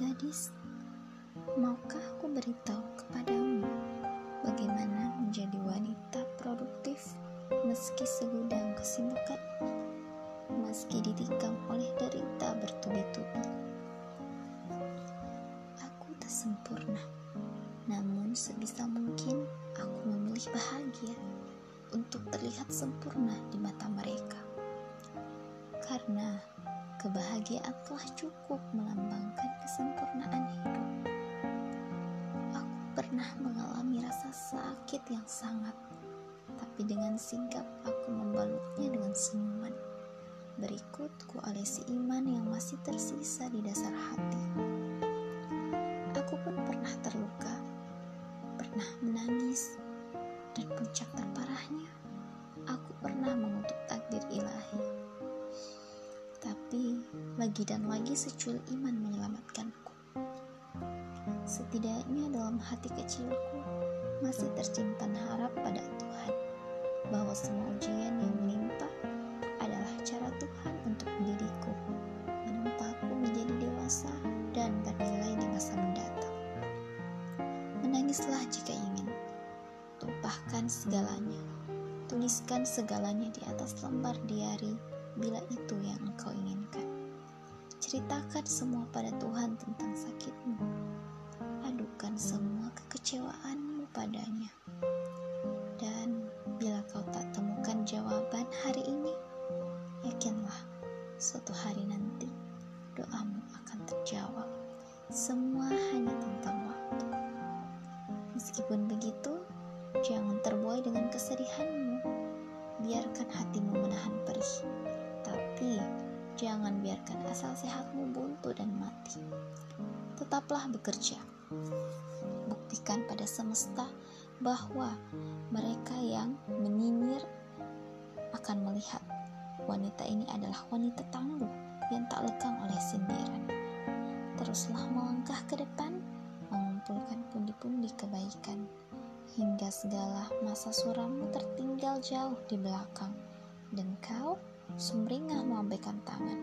Gadis, maukah aku beritahu kepadamu bagaimana menjadi wanita produktif meski segudang kesibukan, meski ditikam oleh derita bertubi-tubi? Aku tak sempurna, namun sebisa mungkin aku memilih bahagia untuk terlihat sempurna di mata mereka. Karena kebahagiaan telah cukup melambangkan pernah mengalami rasa sakit yang sangat tapi dengan sigap aku membalutnya dengan senyuman. Berikut ku alesi iman yang masih tersisa di dasar hati. Aku pun pernah terluka, pernah menangis, dan puncak terparahnya, aku pernah mengutuk takdir ilahi. Tapi lagi dan lagi secuil iman menyelamatkanku. Setidaknya dalam hati kecilku masih tersimpan harap pada Tuhan bahwa semua ujian yang menimpa adalah cara Tuhan untuk mendidikku, menempaku menjadi dewasa dan bernilai di masa mendatang. Menangislah jika ingin, tumpahkan segalanya, tuliskan segalanya di atas lembar diari bila itu yang engkau inginkan. Ceritakan semua pada Tuhan tentang sakitmu. Adukan semua kekecewaanmu padanya. jawaban hari ini, yakinlah suatu hari nanti doamu akan terjawab. Semua hanya tentang waktu. Meskipun begitu, jangan terbuai dengan kesedihanmu. Biarkan hatimu menahan perih. Tapi jangan biarkan asal sehatmu buntu dan mati. Tetaplah bekerja. Buktikan pada semesta bahwa mereka yang menyinyir akan melihat wanita ini adalah wanita tangguh yang tak lekang oleh sindiran. Teruslah melangkah ke depan, mengumpulkan pundi-pundi kebaikan, hingga segala masa surammu tertinggal jauh di belakang, dan kau sumringah melambaikan tangan.